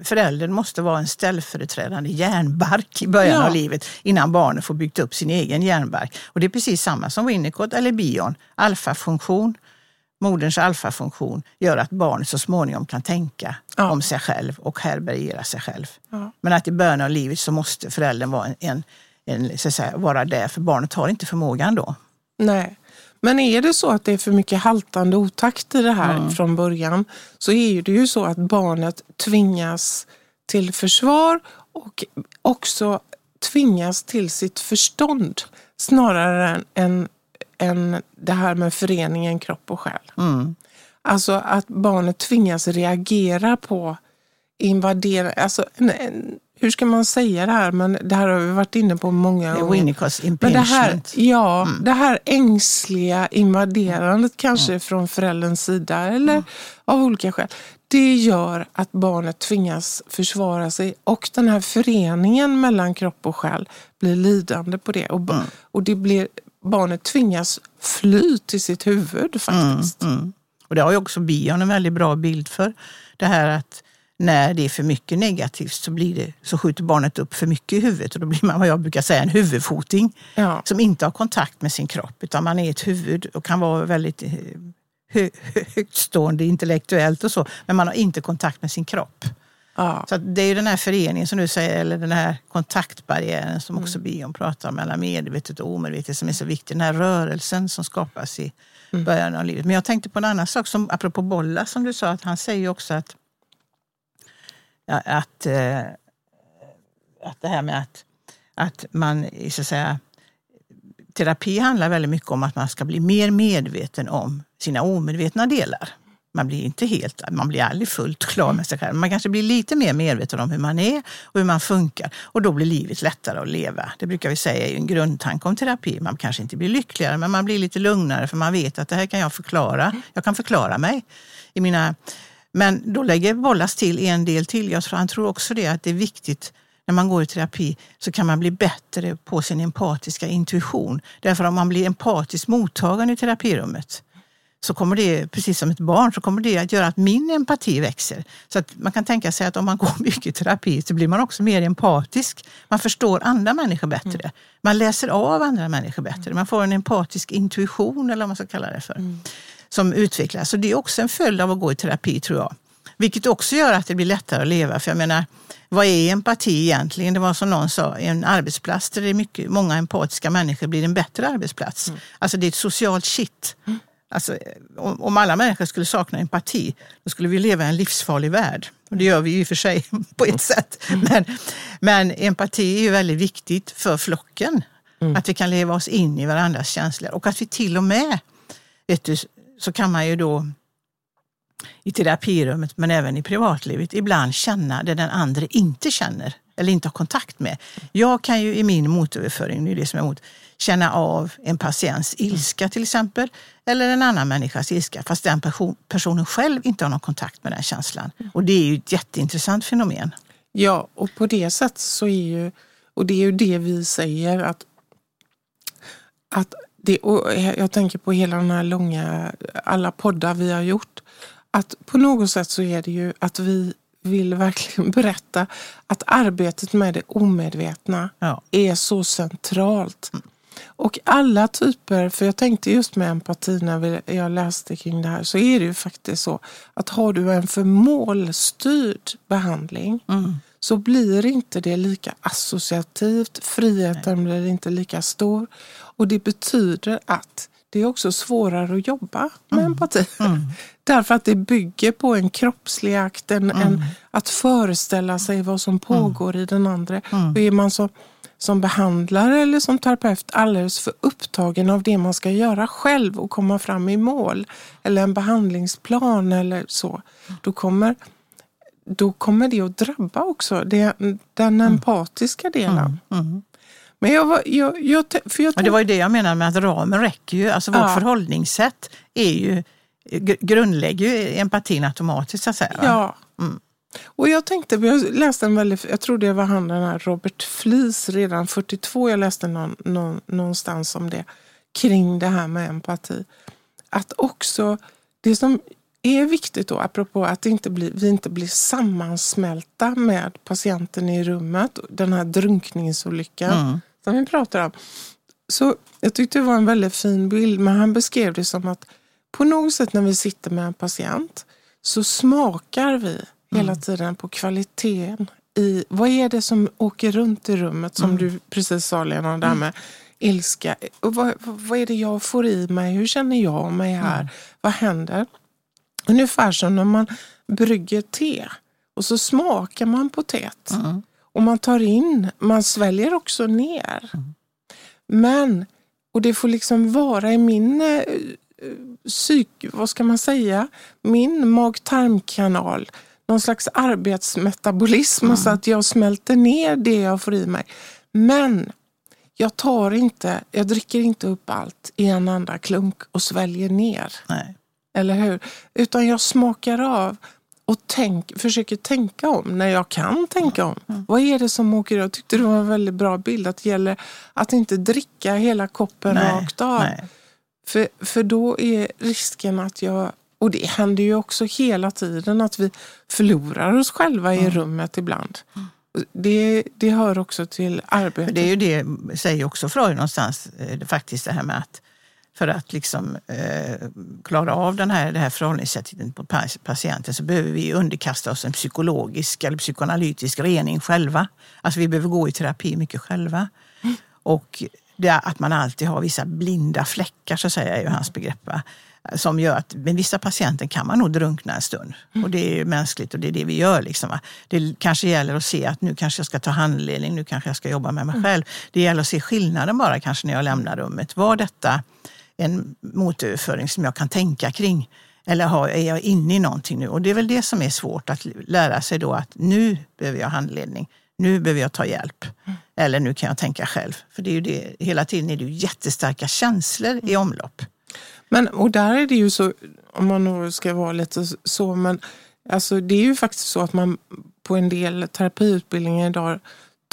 Speaker 2: föräldern måste vara en ställföreträdande hjärnbark i början
Speaker 3: Ja.
Speaker 2: av livet innan barnet får byggt upp sin egen hjärnbark. Och det är precis samma som Winnicott eller Bion. Alfafunktion, moderns alfafunktion gör att barnet så småningom kan tänka
Speaker 3: Ja.
Speaker 2: om sig själv och härbärgera sig själv.
Speaker 3: Ja.
Speaker 2: Men att i början av livet så måste föräldern vara, en, en, så säga, vara där, för barnet har inte förmågan då.
Speaker 3: Nej. Men är det så att det är för mycket haltande otakt i det här från början så är det ju så att barnet tvingas till försvar och också tvingas till sitt förstånd snarare än, än, än det här med föreningen kropp och själ.
Speaker 2: Mm.
Speaker 3: Alltså att barnet tvingas reagera på invadera, alltså en, en, hur ska man säga det här? Men det här har vi varit inne på många gånger.
Speaker 2: Winnicotts
Speaker 3: Men det här,
Speaker 2: impingement.
Speaker 3: ja, det här ängsliga invaderandet kanske från förälderns sida eller av olika skäl. Det gör att barnet tvingas försvara sig och den här föreningen mellan kropp och själ blir lidande på det. Och, ba- och det blir, barnet tvingas fly till sitt huvud faktiskt.
Speaker 2: Mm. Och det har ju också Bion en väldigt bra bild för. Det här att när det är för mycket negativt så, blir det, så skjuter barnet upp för mycket i huvudet och då blir man vad jag brukar säga en huvudfoting
Speaker 3: Ja.
Speaker 2: som inte har kontakt med sin kropp utan man är ett huvud och kan vara väldigt eh, hö, högtstående intellektuellt och så men man har inte kontakt med sin kropp.
Speaker 3: Ja.
Speaker 2: Så det är den här föreningen som du säger, eller den här kontaktbarriären som också Bion pratar om mellan medvetet och omedvetet som är så viktig. Den här rörelsen som skapas i början av livet. Men jag tänkte på en annan sak, som, apropå Bolla som du sa, att han säger också att, att, eh, att det här med att, att man så att säga, terapi handlar väldigt mycket om att man ska bli mer medveten om sina omedvetna delar. Man blir inte helt, man blir aldrig fullt klar med sig själv. Man kanske blir lite mer medveten om hur man är och hur man funkar och då blir livet lättare att leva. Det brukar vi säga är en grundtanke om terapi. Man kanske inte blir lyckligare men man blir lite lugnare för man vet att det här kan jag förklara. Jag kan förklara mig i mina men då lägger Bollas till en del till. Jag tror, han tror också det att det är viktigt när man går i terapi så kan man bli bättre på sin empatiska intuition. Därför om man blir empatiskt mottagande i terapirummet så kommer det, precis som ett barn, så kommer det att göra att min empati växer. Så att man kan tänka sig att om man går mycket i terapi så blir man också mer empatisk. Man förstår andra människor bättre. Man läser av andra människor bättre. Man får en empatisk intuition eller vad man ska kalla det för. Som utvecklas. Så det är också en följd av att gå i terapi tror jag. Vilket också gör att det blir lättare att leva. För jag menar, vad är empati egentligen? Det var som någon sa, en arbetsplats där det är mycket, många empatiska människor blir en bättre arbetsplats. Mm. Alltså det är ett socialt kitt. Mm. Alltså, om, alla människor skulle sakna empati, då skulle vi leva i en livsfarlig värld. Och det gör vi ju i och för sig på ett sätt. Mm. Men, men empati är ju väldigt viktigt för flocken. Mm. Att vi kan leva oss in i varandras känslor och att vi till och med, vet du, så kan man ju då i terapirummet men även i privatlivet ibland känna det den andra inte känner eller inte har kontakt med. Jag kan ju i min motöverföring, det är det som är emot, känna av en patients ilska till exempel, eller en annan människas ilska, fast den person, personen själv inte har någon kontakt med den känslan. Och det är ju ett jätteintressant fenomen.
Speaker 3: Ja, och på det sättet så är ju, och det är ju det vi säger att, att det, och jag tänker på hela den här långa, alla poddar vi har gjort, att på något sätt så är det ju att vi vill verkligen berätta att arbetet med det omedvetna ja. är så centralt. Mm. Och alla typer, för jag tänkte just med empati när jag läste kring det här, så är det ju faktiskt så att har du en för målstyrd behandling mm. så blir inte det lika associativt, friheten Nej. blir inte lika stor. Och det betyder att det är också svårare att jobba med mm. empati. Mm. Därför att det bygger på en kroppslig akt, en, mm. en att föreställa sig vad som pågår i den andra. Mm. Och är man så som behandlare eller som terapeut alldeles för upptagen av det man ska göra själv och komma fram i mål eller en behandlingsplan eller så, då kommer, då kommer det att drabba också det, den mm. empatiska delen.
Speaker 2: Men jag, jag, jag, för jag det var ju det jag menade med att ramen räcker ju. Alltså vårt ja. förhållningssätt är ju, grundlägger ju empatin automatiskt så att säga.
Speaker 3: Ja. Mm. Och jag tänkte, jag läste en väldigt, jag tror det var han den här Robert Flies redan 42, jag läste någon, någon, någonstans om det, kring det här med empati. Att också, det som är viktigt då, apropå att inte bli, vi inte blir sammansmälta med patienten i rummet, den här drunkningsolyckan mm. som vi pratar om. Så jag tyckte det var en väldigt fin bild, men han beskrev det som att på något sätt när vi sitter med en patient så smakar vi hela mm. tiden på kvaliteten i vad är det som åker runt i rummet som mm. du precis sa Lena, det här med ilska. Och vad, vad är det jag får i mig? Hur känner jag mig här? Mm. Vad händer? Ungefär som när man brygger te och så smakar man på teet. Mm. Och man tar in, man sväljer också ner. Mm. Men, och det får liksom vara i min eh, psyk, vad ska man säga, min mag-tarmkanal någon slags arbetsmetabolism mm. så att jag smälter ner det jag får i mig. Men jag tar inte, jag dricker inte upp allt i en enda klunk och sväljer ner.
Speaker 2: Nej.
Speaker 3: Eller hur? Utan jag smakar av och tänk, försöker tänka om när jag kan tänka om. Mm. Vad är det som åker Jag tyckte det var en väldigt bra bild. Att det gäller att inte dricka hela koppen nej, rakt av. För, för då är risken att jag och det händer ju också hela tiden att vi förlorar oss själva i mm. rummet ibland. Det, det hör också till arbetet.
Speaker 2: det är ju det, säger också Freud någonstans, eh, faktiskt det här med att för att liksom, eh, klara av den här, det här förhållningssättet på patienten så behöver vi underkasta oss en psykologisk eller psykoanalytisk rening själva. Alltså vi behöver gå i terapi mycket själva. Mm. Och det, att man alltid har vissa blinda fläckar, så att säga, är ju hans begrepp. Va? som gör att med vissa patienter kan man nog drunkna en stund. Mm. Och det är mänskligt och det är det vi gör. Liksom. Det kanske gäller att se att nu kanske jag ska ta handledning, nu kanske jag ska jobba med mig mm. själv. Det gäller att se skillnaden bara kanske när jag lämnar rummet. Var detta en motöverföring som jag kan tänka kring? Eller har, är jag inne i någonting nu? Och det är väl det som är svårt, att lära sig då att nu behöver jag handledning. Nu behöver jag ta hjälp. Mm. Eller nu kan jag tänka själv. För det är ju det, hela tiden är det ju jättestarka känslor i omlopp.
Speaker 3: Men, och där är det ju så, om man nu ska vara lite så, men alltså, det är ju faktiskt så att man på en del terapiutbildningar idag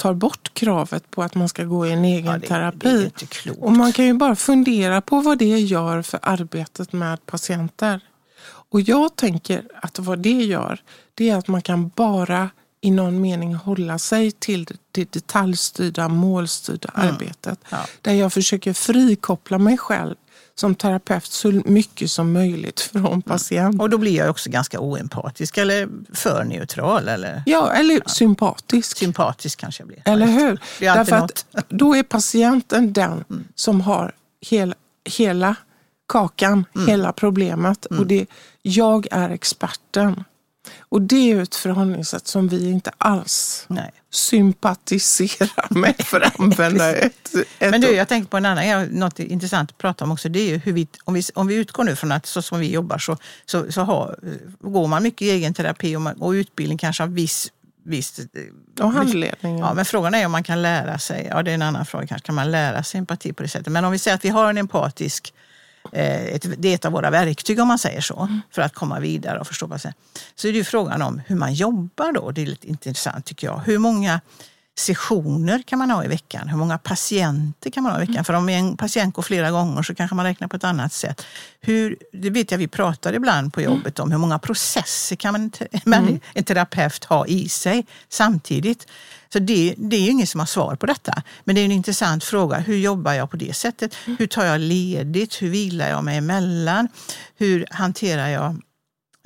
Speaker 3: tar bort kravet på att man ska gå i en egen ja, det, terapi.
Speaker 2: Det
Speaker 3: och man kan ju bara fundera på vad det gör för arbetet med patienter. Och jag tänker att vad det gör, det är att man kan bara i någon mening hålla sig till det detaljstyrda, målstyrda mm. arbetet. Ja. Där jag försöker frikoppla mig själv som terapeut så mycket som möjligt från patient.
Speaker 2: Och då blir jag också ganska oempatisk eller för neutral eller
Speaker 3: Ja, eller sympatisk.
Speaker 2: sympatisk kanske jag blir.
Speaker 3: Eller hur? Därför
Speaker 2: något.
Speaker 3: att då är patienten den som har hela, hela kakan, hela problemet. Och det, jag är experten. Och det är ett förhållningssätt som vi inte alls
Speaker 2: Nej.
Speaker 3: sympatiserar med, för att använda ett, ett
Speaker 2: Men du, jag tänkte på en annan, något intressant att prata om också. Det är ju hur vi, om, vi, om vi utgår nu från att så som vi jobbar så, så, så har, går man mycket i egen terapi och, man, och utbildning kanske av viss, viss
Speaker 3: Och handledningen.
Speaker 2: Ja, men frågan är om man kan lära sig, ja det är en annan fråga kanske, kan man lära sig empati på det sättet? Men om vi säger att vi har en empatisk, eh, ett, det är ett av våra verktyg om man säger så, för att komma vidare och förstå vad som Så är det ju frågan om hur man jobbar då, det är lite intressant tycker jag. Hur många sessioner kan man ha i veckan? Hur många patienter kan man ha i veckan? För om en patient går flera gånger så kanske man räknar på ett annat sätt. Hur, det vet jag vi pratar ibland på jobbet om. Hur många processer kan man, en terapeut ha i sig samtidigt? Så det, det är ju ingen som har svar på detta. Men det är en intressant fråga. Hur jobbar jag på det sättet? Hur tar jag ledigt? Hur vilar jag mig emellan? Hur hanterar jag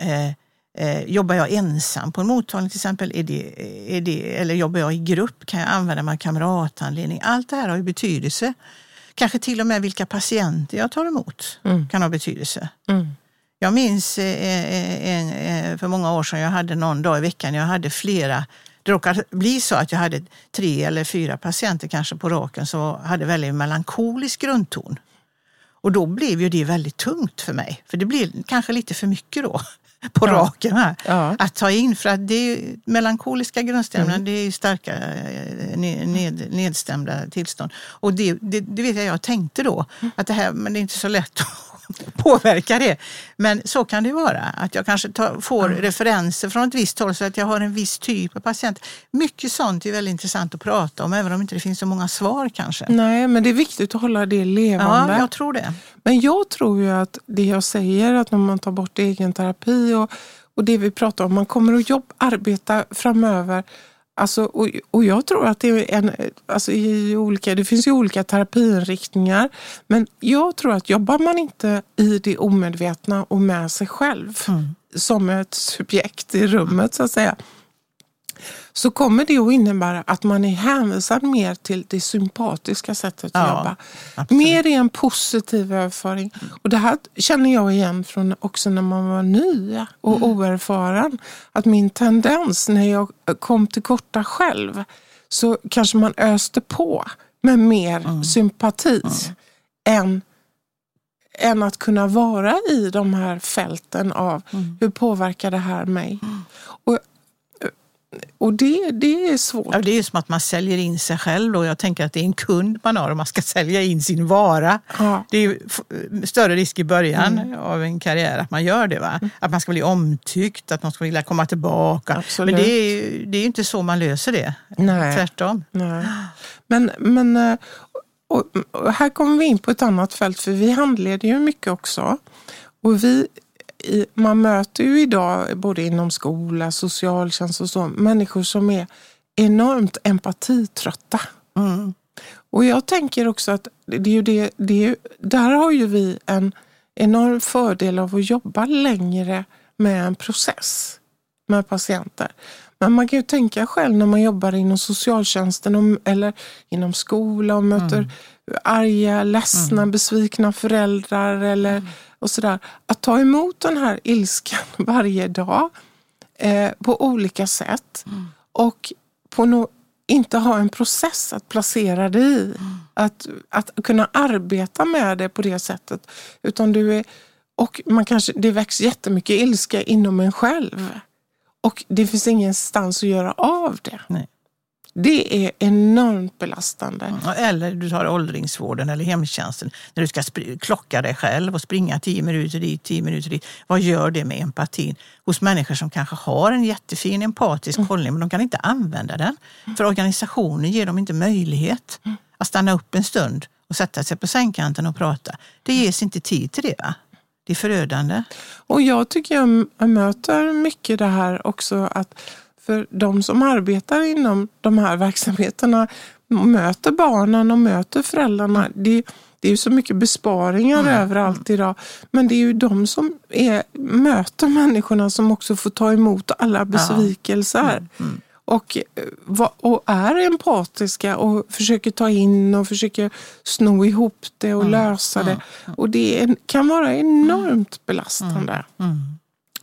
Speaker 2: eh, Eh, jobbar jag ensam på en mottagning till exempel? Är det, är det, eller jobbar jag i grupp? Kan jag använda mig av kamrathandledning? Allt det här har ju betydelse. Kanske till och med vilka patienter jag tar emot kan ha betydelse.
Speaker 3: Mm.
Speaker 2: Jag minns eh, en, eh, för många år sedan, jag hade någon dag i veckan, jag hade flera det råkade bli så att jag hade tre eller fyra patienter kanske på raken som hade väldigt melankolisk grundton. Och då blev ju det väldigt tungt för mig, för det blev kanske lite för mycket då på
Speaker 3: Ja.
Speaker 2: raken här.
Speaker 3: Ja.
Speaker 2: Att ta in, för att det är melankoliska grundstämningar, det är starka eh, ned, ned, nedstämda tillstånd. Och det, det, det vet jag, jag tänkte då, att det här, men det är inte så lätt påverka det. Men så kan det vara, att jag kanske tar, får referenser från ett visst håll så att jag har en viss typ av patient. Mycket sånt är väldigt intressant att prata om, även om inte det finns så många svar kanske.
Speaker 3: Nej, men det är viktigt att hålla det levande.
Speaker 2: Ja, jag tror det.
Speaker 3: Men jag tror ju att det jag säger, att när man tar bort egen terapi och, och det vi pratar om, man kommer att jobb, arbeta framöver. Alltså, och, och jag tror att det, är en, alltså i olika, det finns ju olika terapiinriktningar. Men jag tror att jobbar man inte i det omedvetna och med sig själv som ett subjekt i rummet så att säga så kommer det att innebära att man är hänvisad mer till det sympatiska sättet att
Speaker 2: Ja,
Speaker 3: jobba.
Speaker 2: absolut.
Speaker 3: Mer i en positiv överföring. Och det här känner jag igen från också när man var ny och oerfaren. Att min tendens när jag kom till korta själv så kanske man öste på med mer sympati än än att kunna vara i de här fälten av hur påverkar det här mig? Och, och det, det är svårt.
Speaker 2: Ja, det är ju som att man säljer in sig själv och jag tänker att det är en kund man har och man ska sälja in sin vara.
Speaker 3: Ja.
Speaker 2: Det är större risk i början av en karriär att man gör det. Va? Att man ska bli omtyckt, att någon ska vilja komma tillbaka.
Speaker 3: Absolut.
Speaker 2: Men det är det är inte så man löser det.
Speaker 3: Nej.
Speaker 2: Tvärtom.
Speaker 3: Nej. Men, men eh, och, och här kommer vi in på ett annat fält för vi handleder ju mycket också. Och vi, man möter ju idag både inom skola, socialtjänst och så människor som är enormt empatitrötta.
Speaker 2: Mm.
Speaker 3: Och jag tänker också att det är ju det, det är, ju- där har ju vi en enorm fördel av att jobba längre med en process med patienter. Men man kan ju tänka själv när man jobbar inom socialtjänsten och, eller inom skola och möter arga, ledsna, besvikna föräldrar eller och sådär. Att ta emot den här ilskan varje dag eh, på olika sätt och på no, inte ha en process att placera det i. Att, att kunna arbeta med det på det sättet. Utan du är, och man kanske, det väcks jättemycket ilska inom en själv. Och det finns ingenstans att göra av det.
Speaker 2: Nej.
Speaker 3: Det är enormt belastande.
Speaker 2: Eller du tar åldringsvården eller hemtjänsten när du ska klocka dig själv och springa tio minuter dit, tio minuter dit. Vad gör det med empatin hos människor som kanske har en jättefin empatisk hållning men de kan inte använda den? För organisationen ger dem inte möjlighet att stanna upp en stund och sätta sig på sängkanten och prata. Det ges inte tid till det. Va? Det är förödande.
Speaker 3: Och jag tycker jag möter mycket det här också att för de som arbetar inom de här verksamheterna möter barnen och möter föräldrarna. Det, det är ju så mycket besparingar
Speaker 2: Mm.
Speaker 3: överallt idag. Men det är ju de som är, möter människorna som också får ta emot alla besvikelser.
Speaker 2: Mm.
Speaker 3: Och, eh, och är empatiska och försöker ta in och försöker sno ihop det
Speaker 2: Mm.
Speaker 3: och lösa det. Och det är, kan vara enormt belastande.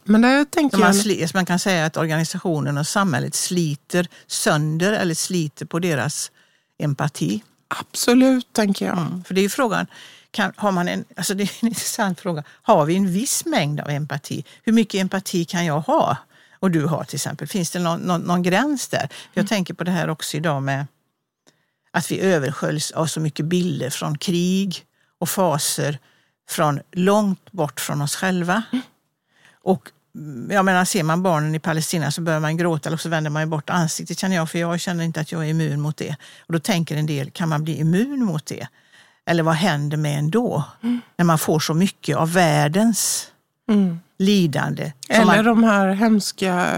Speaker 3: Men där tänker
Speaker 2: man,
Speaker 3: jag...
Speaker 2: man kan säga att organisationen och samhället sliter sönder eller sliter på deras empati.
Speaker 3: Absolut, tänker jag.
Speaker 2: Mm. För det är frågan, kan, har man en, alltså det är en intressant fråga, har vi en viss mängd av empati? Hur mycket empati kan jag ha? Och du har till exempel, finns det någon, någon, någon gräns där? Jag tänker på det här också idag med att vi översköljs av så mycket bilder från krig och faser från långt bort från oss själva. Och mm, jag menar, ser man barnen i Palestina så börjar man gråta eller så vänder man bort ansiktet känner jag, för jag känner inte att jag är immun mot det. Och då tänker en del, kan man bli immun mot det? Eller vad händer med en då? När man får så mycket av världens
Speaker 3: Mm.
Speaker 2: lidande.
Speaker 3: Eller
Speaker 2: man,
Speaker 3: de här hemska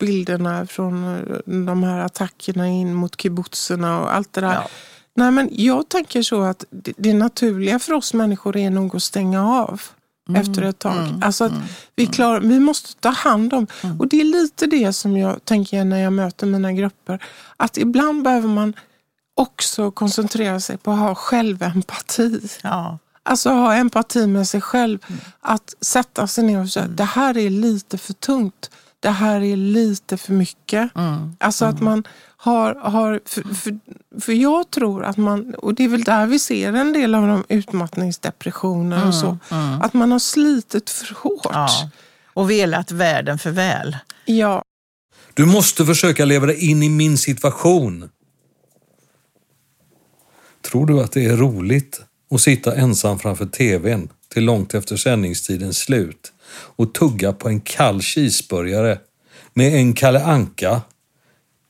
Speaker 3: bilderna från eh, de här attackerna in mot kibbutzerna och allt det där.
Speaker 2: Ja.
Speaker 3: Nej, men jag tänker så att det, det naturliga för oss människor är nog att stänga av efter ett tag. alltså att vi, klar, vi måste ta hand om, och det är lite det som jag tänker när jag möter mina grupper, att ibland behöver man också koncentrera sig på att ha självempati.
Speaker 2: ja.
Speaker 3: Alltså ha empati med sig själv. Att sätta sig ner och säga, det här är lite för tungt. Det här är lite för mycket. Alltså att man har... har för, för, för jag tror att man, och det är väl där vi ser en del av de utmattningsdepressioner och så. Att man har slitit för hårt.
Speaker 2: ja. Och velat världen för väl.
Speaker 3: ja.
Speaker 4: Du måste försöka leva dig in i min situation. Tror du att det är roligt att sitta ensam framför tvn till långt efter sändningstidens slut och tugga på en kall cheeseburgare med en Kalle Anka,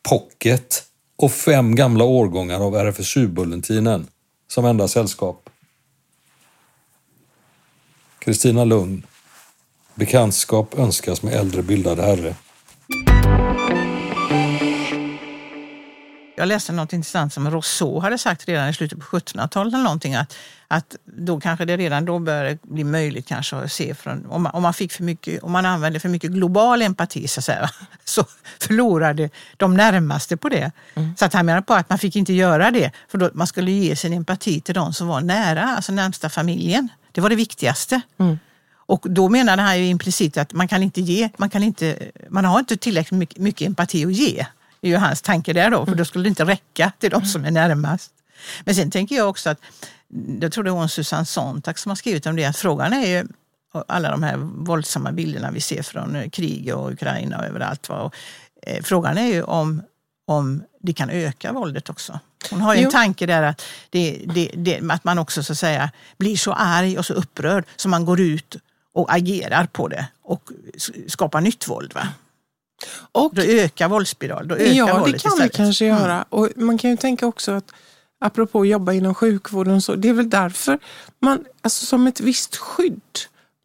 Speaker 4: pocket och fem gamla årgångar av RFSU-bulletinen som enda sällskap? Kristina Lugn. Bekantskap önskas med äldre bildade herre.
Speaker 2: Jag läste något intressant som Rousseau hade sagt redan i slutet på 1700-talet eller någonting att, att då kanske det redan då började bli möjligt kanske att se från, om man, om man fick för mycket, om man använde för mycket global empati så, säga, så förlorade de närmaste på det. Så att han menar på att man fick inte göra det för då, man skulle ge sin empati till de som var nära, alltså närmsta familjen. Det var det viktigaste. Och då menade han ju implicit att man kan inte ge, man, kan inte, man har inte tillräckligt mycket, mycket empati att ge. Är ju hans tanke där då, för då skulle det inte räcka till de som är närmast. Men sen tänker jag också att, jag tror det var Susanne Sontag som har skrivit om det, att frågan är ju alla de här våldsamma bilderna vi ser från eh, krig och Ukraina och överallt. Och, eh, frågan är ju om, om det kan öka våldet också. Hon har ju
Speaker 3: Jo.
Speaker 2: en tanke där att, det, det, det, att man också så att säga blir så arg och så upprörd så man går ut och agerar på det och skapar nytt våld. Va?
Speaker 3: Och
Speaker 2: Då ökar våldsspiral. Då ökar
Speaker 3: Ja, det kan
Speaker 2: istället.
Speaker 3: kanske göra. Och man kan ju tänka också att apropå att jobba inom sjukvården, så det är väl därför man, alltså som ett visst skydd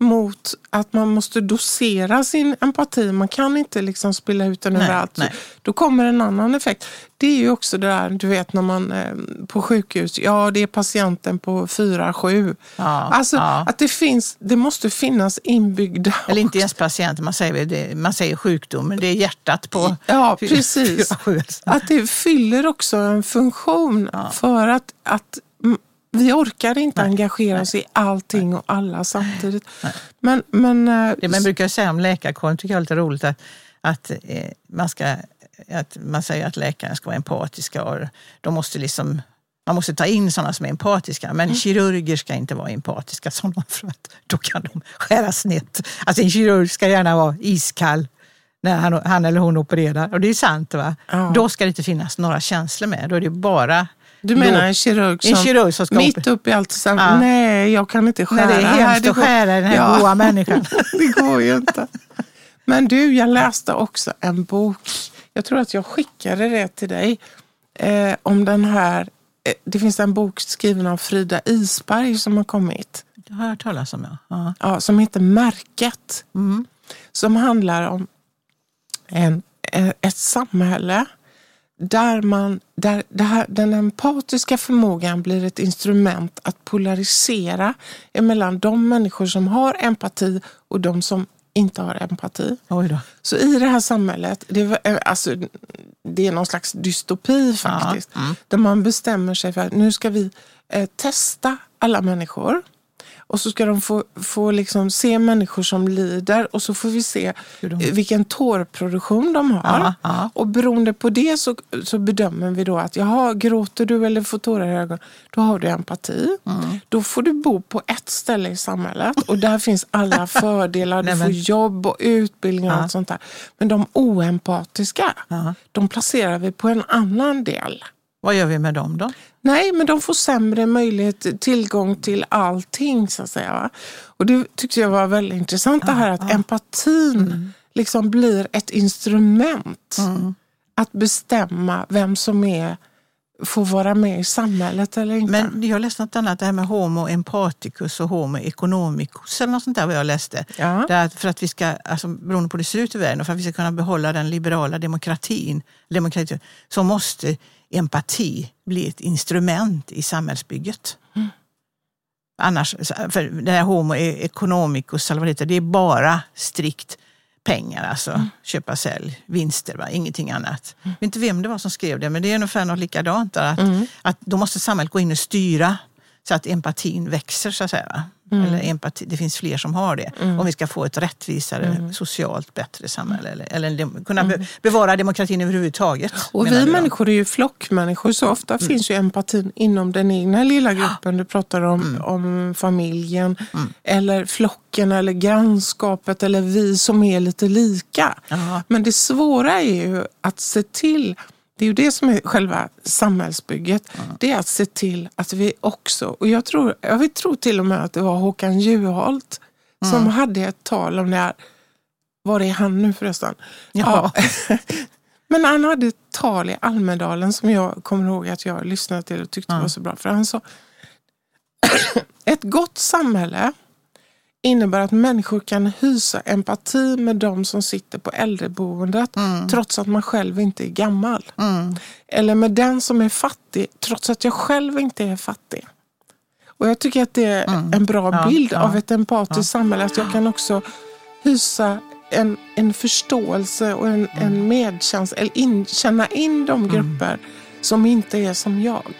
Speaker 3: mot att man måste dosera sin empati. Man kan inte liksom spilla ut den
Speaker 2: Nej,
Speaker 3: överallt.
Speaker 2: nej.
Speaker 3: Då kommer en annan effekt. Det är ju också det där, du vet när man eh, på sjukhus, ja det är patienten på 4-7.
Speaker 2: Ja,
Speaker 3: alltså
Speaker 2: ja.
Speaker 3: att det finns, det måste finnas inbyggda
Speaker 2: Eller inte ens patienter, man säger, det, man säger sjukdomen, det är hjärtat på
Speaker 3: Ja, precis.
Speaker 2: fyra, sju.
Speaker 3: Att det fyller också en funktion för att, att vi orkar inte engagera oss i allting och alla samtidigt. Men, men, eh,
Speaker 2: Det man brukar säga om läkarkåren, tycker jag är lite roligt, att, att, eh, man, ska, att man säger att läkaren ska vara empatiska och de måste liksom man måste ta in sådana som är empatiska, men kirurger ska inte vara empatiska sådana för att då kan de skära snett. Alltså en kirurg ska gärna vara iskall när han, han eller hon opererar. Och det är sant. va?
Speaker 3: Ja.
Speaker 2: Då ska det inte finnas några känslor med. Då är det bara
Speaker 3: du menar en kirurg
Speaker 2: en
Speaker 3: som
Speaker 2: kirurg som
Speaker 3: mitt upp i allt säger
Speaker 2: Ja.
Speaker 3: nej jag kan inte skära.
Speaker 2: när det är
Speaker 3: här,
Speaker 2: hemskt att skära den här
Speaker 3: Ja.
Speaker 2: goa människan.
Speaker 3: det går ju inte. Men du, jag läste också en bok. Jag tror att jag skickade det till dig. Eh, om den här. Eh, det finns en bok skriven av Frida Isberg som har kommit.
Speaker 2: Det har jag hört talas om. Ja. Ja.
Speaker 3: Ja, som heter Märket.
Speaker 2: Mm.
Speaker 3: Som handlar om en, eh, ett samhälle där, man, där det här, den empatiska förmågan blir ett instrument att polarisera emellan de människor som har empati och de som inte har empati. Så i det här samhället, det, var- eh, alltså, det är någon slags dystopi faktiskt.
Speaker 2: mm.
Speaker 3: Där man bestämmer sig för att nu ska vi eh, testa alla människor. Och så ska de få, få liksom se människor som lider och så får vi se
Speaker 2: de-
Speaker 3: vilken tårproduktion de har.
Speaker 2: Ja, ja.
Speaker 3: Och beroende på det så, så bedömer vi då att jaha, gråter du eller får tårar i ögonen, då har du empati.
Speaker 2: Mm.
Speaker 3: Då får du bo på ett ställe i samhället och där finns alla fördelar. Du får jobb och utbildning och
Speaker 2: Ja.
Speaker 3: allt sånt där. Men de oempatiska, de placerar vi på en annan del.
Speaker 2: Vad gör vi med dem då?
Speaker 3: Nej, men de får sämre möjlighet, tillgång till allting så att säga. Va? Och det tyckte jag var väldigt intressant det här att empatin liksom blir ett instrument att bestämma vem som är, får vara med i samhället eller inte.
Speaker 2: Men jag läste något annat, det här med homo empathicus och homo economicus eller något sånt där vad jag läste.
Speaker 3: Ja.
Speaker 2: Det är att för att vi ska, alltså beroende på hur det ser ut i världen och för att vi ska kunna behålla den liberala demokratin, demokratin så måste empati bli ett instrument i samhällsbygget. Annars, för det här homo economicus, eller vad det heter, det är bara strikt pengar, alltså köpa, sälj, vinster, va? ingenting annat. Jag vet inte vem det var som skrev det, men det är ungefär något likadant. Där, att, att då måste samhället gå in och styra så att empatin växer, så att säga. Va? Eller empati, det finns fler som har det. Om vi ska få ett rättvisare, socialt bättre samhälle. Eller, eller kunna be, bevara demokratin överhuvudtaget.
Speaker 3: Och vi människor är ju flockmänniskor så ofta finns ju empatin inom den egna lilla gruppen. Du pratar om, om familjen eller flocken eller grannskapet eller vi som är lite lika.
Speaker 2: Ja.
Speaker 3: Men det svåra är ju att se till det är ju det som är själva samhällsbygget. Det är att se till att vi också, och jag tror, jag vill tro till och med att det var Håkan Juholt som hade ett tal om det här. Var är han nu förresten?
Speaker 2: Ja.
Speaker 3: Men han hade ett tal i Almedalen som jag kommer ihåg att jag lyssnade till och tyckte
Speaker 2: Ja.
Speaker 3: var så bra. För han sa, ett gott samhälle innebär att människor kan hysa empati med de som sitter på äldreboendet trots att man själv inte är gammal.
Speaker 2: Mm.
Speaker 3: Eller med den som är fattig trots att jag själv inte är fattig. Och jag tycker att det är en bra
Speaker 2: Mm. Ja,
Speaker 3: bild
Speaker 2: ja,
Speaker 3: av ett empatiskt samhälle. Att jag kan också hysa en, en förståelse och en, en medkänsla, eller in, känna in de grupper som inte är som jag.